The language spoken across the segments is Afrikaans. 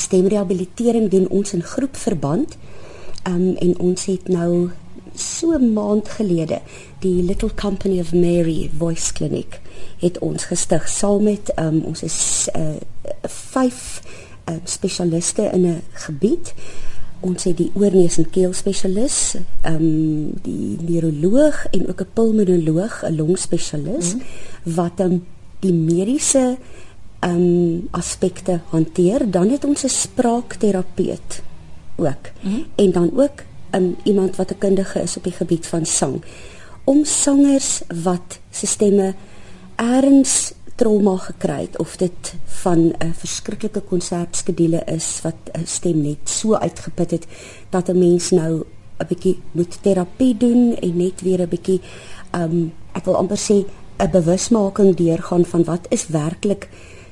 stemrehabilitering doen ons in groepverband. Um en ons het nou so 'n maand gelede die Little Company of Mary Voice Clinic het ons gestig saam met um ons is uh, vyf uh, spesialiste in 'n gebied ons het die oorneus en keel spesialis, ehm um, die neuroloog en ook 'n pulmonoloog, 'n longspesialis mm. wat dan um, die mediese ehm um, aspekte hanteer. Dan het ons 'n spraakterapeut ook. Mm. En dan ook um, iemand wat 'n kundige is op die gebied van sang. Om sangers wat se stemme erns trauma gekry het of dit van 'n verskriklike konsertskedule is wat 'n stem net so uitgeput het dat 'n mens nou 'n bietjie moet terapie doen en net weer 'n bietjie um ek wil amper sê 'n bewusmaking deurgaan van wat is werklik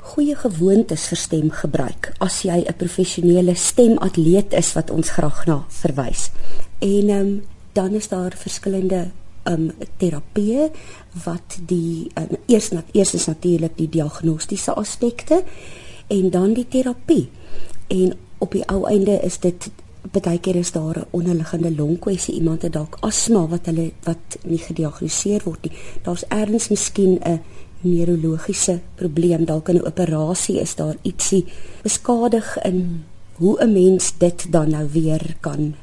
goeie gewoontes vir stemgebruik as jy 'n professionele stematleet is wat ons graag na verwys. En um dan is daar verskillende um terapie wat die um, eers nat eers is natuurlik die diagnostiese aspekte en dan die terapie. En op die ou einde is dit baie keer is daar 'n onderliggende longkwessie, iemand het dalk asma wat hulle wat nie gediagnoseer word nie. Daar's ergens miskien 'n neurologiese probleem, dalk 'n operasie is daar ietsie beskadig in hoe 'n mens dit dan nou weer kan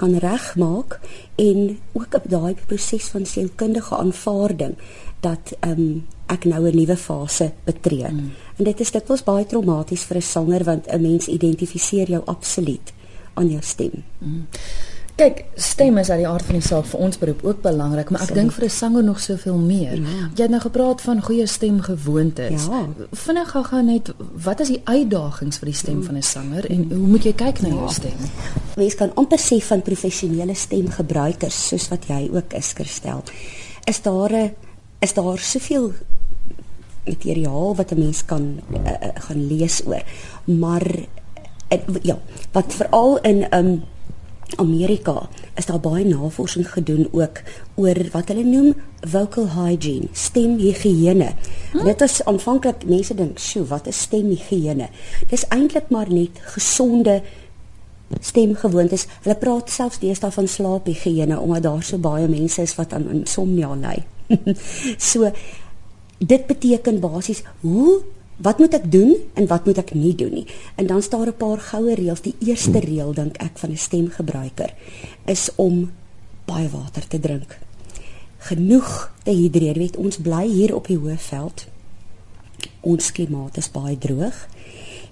kan regmaak en ook op daai proses van sielkundige aanvaarding dat ehm um, ek nou 'n nuwe fase betree. Mm. En dit is dikwels baie traumaties vir 'n sanger want 'n mens identifiseer jou absoluut aan jou stem. Mm. Kyk, stem is uit die aard van die saak vir ons beroep ook belangrik, maar ek dink vir 'n sanger nog soveel meer. Ja. Jy het nou gepraat van goeie stemgewoontes. Ja. Vinnig gou-gou net, wat is die uitdagings vir die stem mm. van 'n sanger en hoe moet jy kyk na ja. jou stem? Mens kan amper sê van professionele stemgebruikers soos wat jy ook is, Christel. Is daar 'n is daar soveel materiaal wat 'n mens kan uh, gaan lees oor. Maar uh, ja, wat veral in um Amerika is daar baie navorsing gedoen ook oor wat hulle noem vocal hygiene, stemhigiëne. Hm? Dit is aanvanklik mense dink, "Sjoe, wat is stemhigiëne?" Dis eintlik maar net gesonde stemgewoontes. Hulle praat selfs deesdae van slaaphigiëne omdat daar so baie mense is wat aan insomnia ly. so dit beteken basies hoe wat moet ek doen en wat moet ek nie doen nie. En dan staan 'n paar goue reëls. Die eerste reël dink ek van 'n stemgebruiker is om baie water te drink. Genoeg te hidreer. Weet ons bly hier op die Hoëveld. Ons klimaat is baie droog.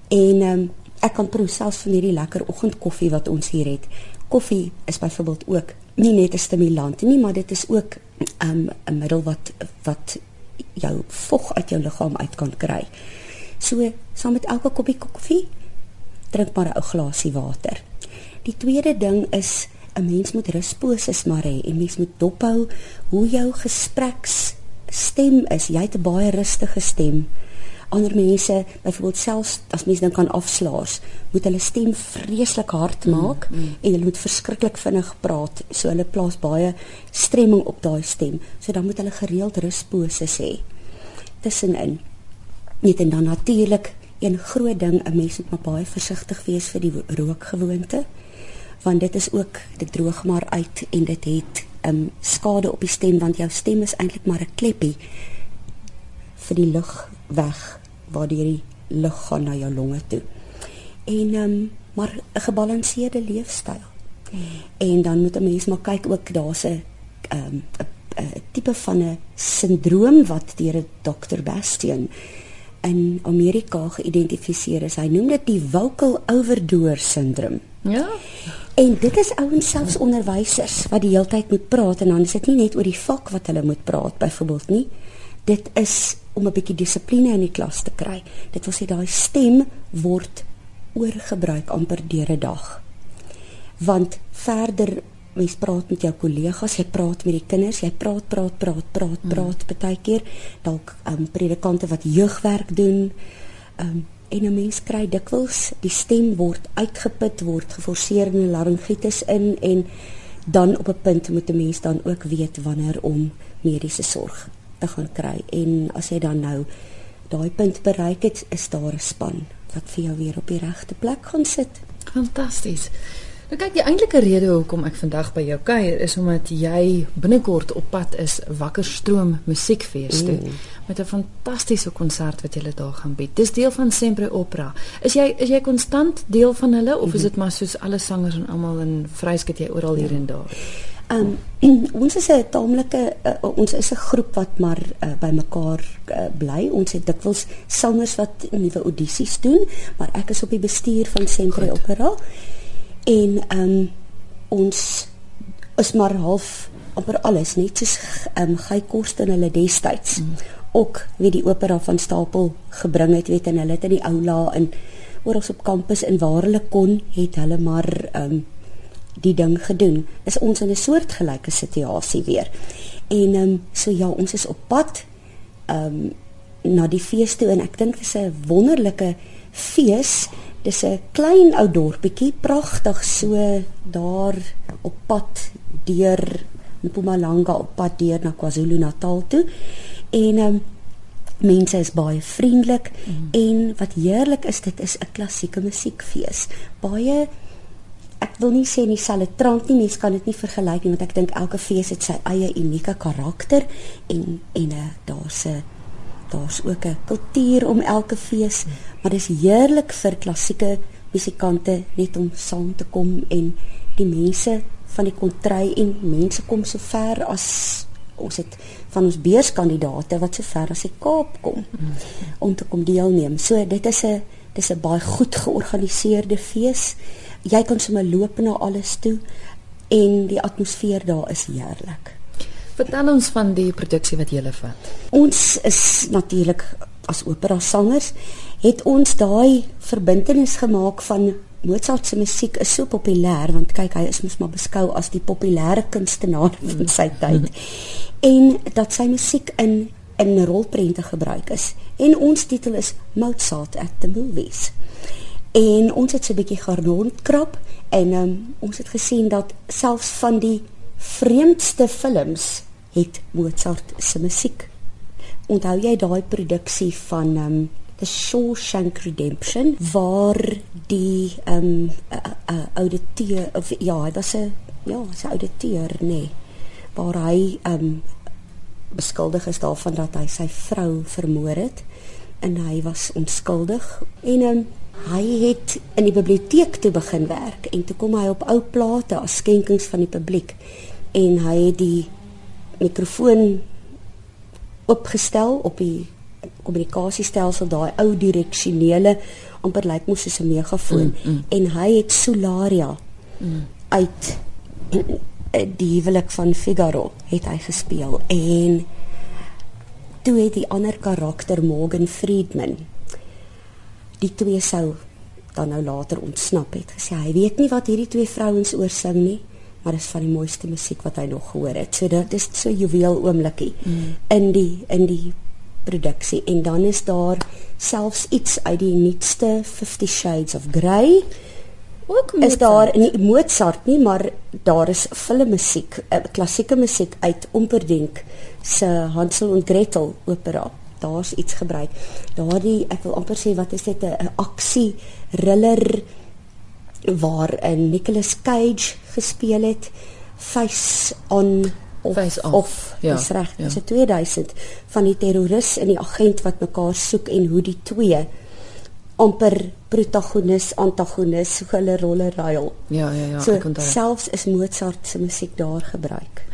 En ehm um, ek kan proe selfs van hierdie lekker oggendkoffie wat ons hier het. Koffie is byvoorbeeld ook nie net 'n stimulant nie, maar dit is ook um, 'n middel wat wat jou vog uit jou liggaam uit kan kry. So, saam met elke koppie koffie, drink maar 'n ou glasie water. Die tweede ding is 'n mens moet rusposes maar hê en mens moet dophou hoe jou gespreks stem is. Jy het 'n baie rustige stem ander mense byvoorbeeld selfs as mense dink aan afslaers moet hulle stem vreeslik hard mm, maak mm, mm. en hulle moet verskriklik vinnig praat so hulle plaas baie stremming op daai stem. So dan moet hulle gereeld rusposes hê tussenin net en dan natuurlik een groot ding 'n mens moet maar baie versigtig wees vir die rookgewoonte want dit is ook dit droog maar uit en dit het um, skade op die stem want jou stem is eintlik maar 'n kleppie vir die lug weg waar die lug gaan na jou longe toe. En ehm um, maar 'n gebalanseerde leefstyl. Hmm. En dan moet 'n mens maar kyk ook daar's 'n ehm um, 'n tipe van 'n sindroom wat deur 'n Dr. Bastian in Amerika geïdentifiseer is. Hy noem dit die vocal overdose syndroom. Ja. En dit is ouens selfs onderwysers wat die hele tyd moet praat en dan is dit nie net oor die vak wat hulle moet praat byvoorbeeld nie. Dit is om 'n bietjie dissipline in die klas te kry. Dit wil sê daai stem word oorgebruik amper deur 'n dag. Want verder mens praat met jou kollegas, jy praat met die kinders, jy praat, praat, praat, praat, mm. praat mm. baie keer dalk um, predikante wat jeugwerk doen. Um, en 'n mens kry dikwels die stem word uitgeput, word geforseer in laryngitis in en dan op 'n punt moet 'n mens dan ook weet wanneer om mediese sorg te gaan kry en as jy dan nou daai punt bereik het is daar 'n span wat vir jou weer op die regte plek gaan sit. Fantasties. Nou kyk, die eintlike rede hoekom ek vandag by jou kuier is omdat jy binnekort op pad is Wakkerstroom Musiekfees toe mm. met 'n fantastiese konsert wat jy daar gaan bied. Dis deel van Sempre Opera. Is jy is jy konstant deel van hulle of mm -hmm. is dit maar soos alle sangers en almal in vryskut jy oral hier ja. en daar? Um ons is 'n taamlike uh, ons is 'n groep wat maar uh, by mekaar uh, bly. Ons het dikwels sangers wat nuwe audisies doen, maar ek is op die bestuur van Sempre Opera en ehm um, ons is maar half amper alles net soos ehm um, Gey Kost in hulle destyds mm. ook wie die opera van Stapel gebring het weet en hulle het in die aula in oral op kampus en waar hulle kon het hulle maar ehm um, die ding gedoen is ons in 'n soortgelyke situasie weer en ehm um, so ja ons is op pad ehm um, na die fees toe en ek dink dit is 'n wonderlike fees Dis 'n klein ou dorpetjie, pragtig so daar op pad deur Mpumalanga op pad deur na KwaZulu-Natal toe. En ehm um, mense is baie vriendelik mm. en wat heerlik is dit is 'n klassieke musiekfees. Baie wil nie sê nie sal dit trant nie, mense kan dit nie vergelyk nie want ek dink elke fees het sy eie unieke karakter en en uh, daar's 'n daar's ook 'n kultuur om elke fees, maar dis heerlik vir klassieke musikante net om saam te kom en die mense van die kontry en mense kom so ver as ons het van ons beurskandidate wat so ver as die Kaap kom om te kom deelneem. So dit is 'n dis 'n baie goed georganiseerde fees. Jy kan sommer loop na alles toe en die atmosfeer daar is heerlik. Vertel ons van die produksie wat jy vat. Ons is natuurlik as opera sangers het ons daai verbintenis gemaak van Mozart se musiek is so populêr want kyk hy is mos maar beskou as die populêre kunstenaar van sy tyd. en dat sy musiek in in rolprente gebruik is. En ons titel is Mozart at the Movies. En ons het so 'n bietjie gerondkrap en um, ons het gesien dat selfs van die vreemdste films het Mozart se musiek. Onthou jy daai produksie van um The Shawshank Redemption waar die um uh, uh, ouditeur of ja, hy was 'n ja, sy ouditeur nê. Nee, waar hy um beskuldig is daarvan dat hy sy vrou vermoor het en hy was onskuldig en um hy het in die biblioteek toe begin werk en toe kom hy op ou plate as skenkings van die publiek en hy het die mikrofoon opgestel op die kommunikasiestelsel daai ou direksionele amper lyk mos soos 'n megafoon mm, mm. en hy het Solaria mm. uit die huwelik van Figaro het hy gespeel en toe het die ander karakter Morgan Friedman die twee sou dan nou later ontsnap het gesê hy weet nie wat hierdie twee vrouens oor sing nie maar dit is van die mooiste musiek wat hy nog gehoor het. So dit is so juweel oomblikie mm. in die in die produksie en dan is daar selfs iets uit die nuutste 50 Shades of Grey. Ook Mozart. is daar nie Mozart nie, maar daar is filmmusiek, uh, klassieke musiek uit Omperdink se Hansel en Gretel opera. Daar's iets gebruik. Daardie ek wil amper sê wat is dit 'n aksie thriller waar 'n Nicolas Cage gespeel het Face on of, Face off. Of, ja, dis reg. Ja. Dis 'n 2000 van die terroris en die agent wat mekaar soek en hoe die twee amper protagonis antagonis hoe hulle rolle ruil. Ja ja ja, so, ek onthou. Selfs is Mozart se musiek daar gebruik.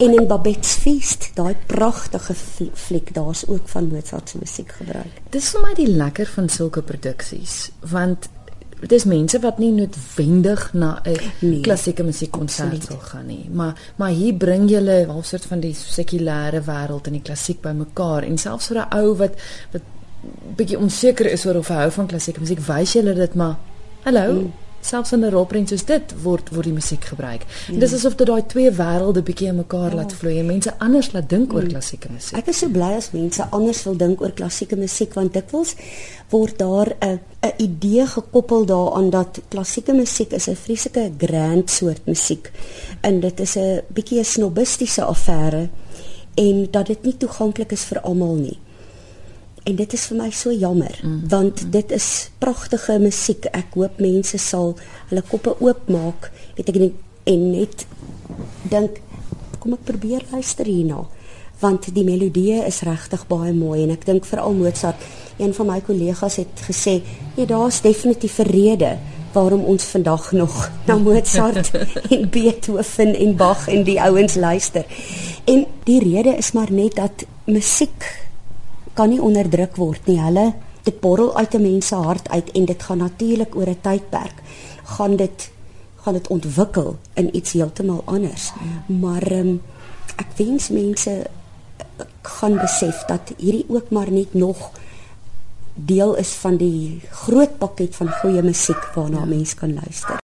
En in Babette's Feast, daai pragtige fliek, daar's ook van Mozart se musiek gebruik. Dis vir my die lekker van sulke produksies, want dit is mense wat nie noodwendig na 'n nee, klassieke musiekkonsert wil gaan nie, maar maar hier bring jy 'n half soort van die sekulêre wêreld en die klassiek bymekaar en selfs vir 'n ou wat wat bietjie onseker is oor of hy hou van klassieke musiek, wys jy hulle dit maar hallo mm selfs in 'n rolprent soos dit word word die musiek gebruik. Mm. Dis asof dit daai twee wêrelde bietjie in mekaar oh. laat vloei en mense anders laat dink mm. oor klassieke musiek. Ek is so bly as mense anders wil dink oor klassieke musiek want dikwels word daar 'n 'n idee gekoppel daaraan dat klassieke musiek is 'n vreeslike grand soort musiek en dit is 'n bietjie 'n snobistiese affære en dat dit nie toeganklik is vir almal nie. En dit is vir my so jammer mm. want mm. dit is pragtige musiek. Ek hoop mense sal hulle koppe oopmaak, weet ek nie en net dink kom ek probeer luister hierna want die melodie is regtig baie mooi en ek dink veral Mozart een van my kollegas het gesê ja daar's definitief 'n rede waarom ons vandag nog na Mozart en Beethoven en Bach en die ouens luister en die rede is maar net dat musiek kan nie onderdruk word nie hulle dit borrel uit 'n mens se hart uit en dit gaan natuurlik oor 'n tydperk gaan dit gaan dit ontwikkel in iets heeltemal anders. Mm. Maar um, ek wens mense eh, gaan besef dat hierdie ook maar net nog deel is van die groot pakket van goeie musiek waarna ja. mense kan luister.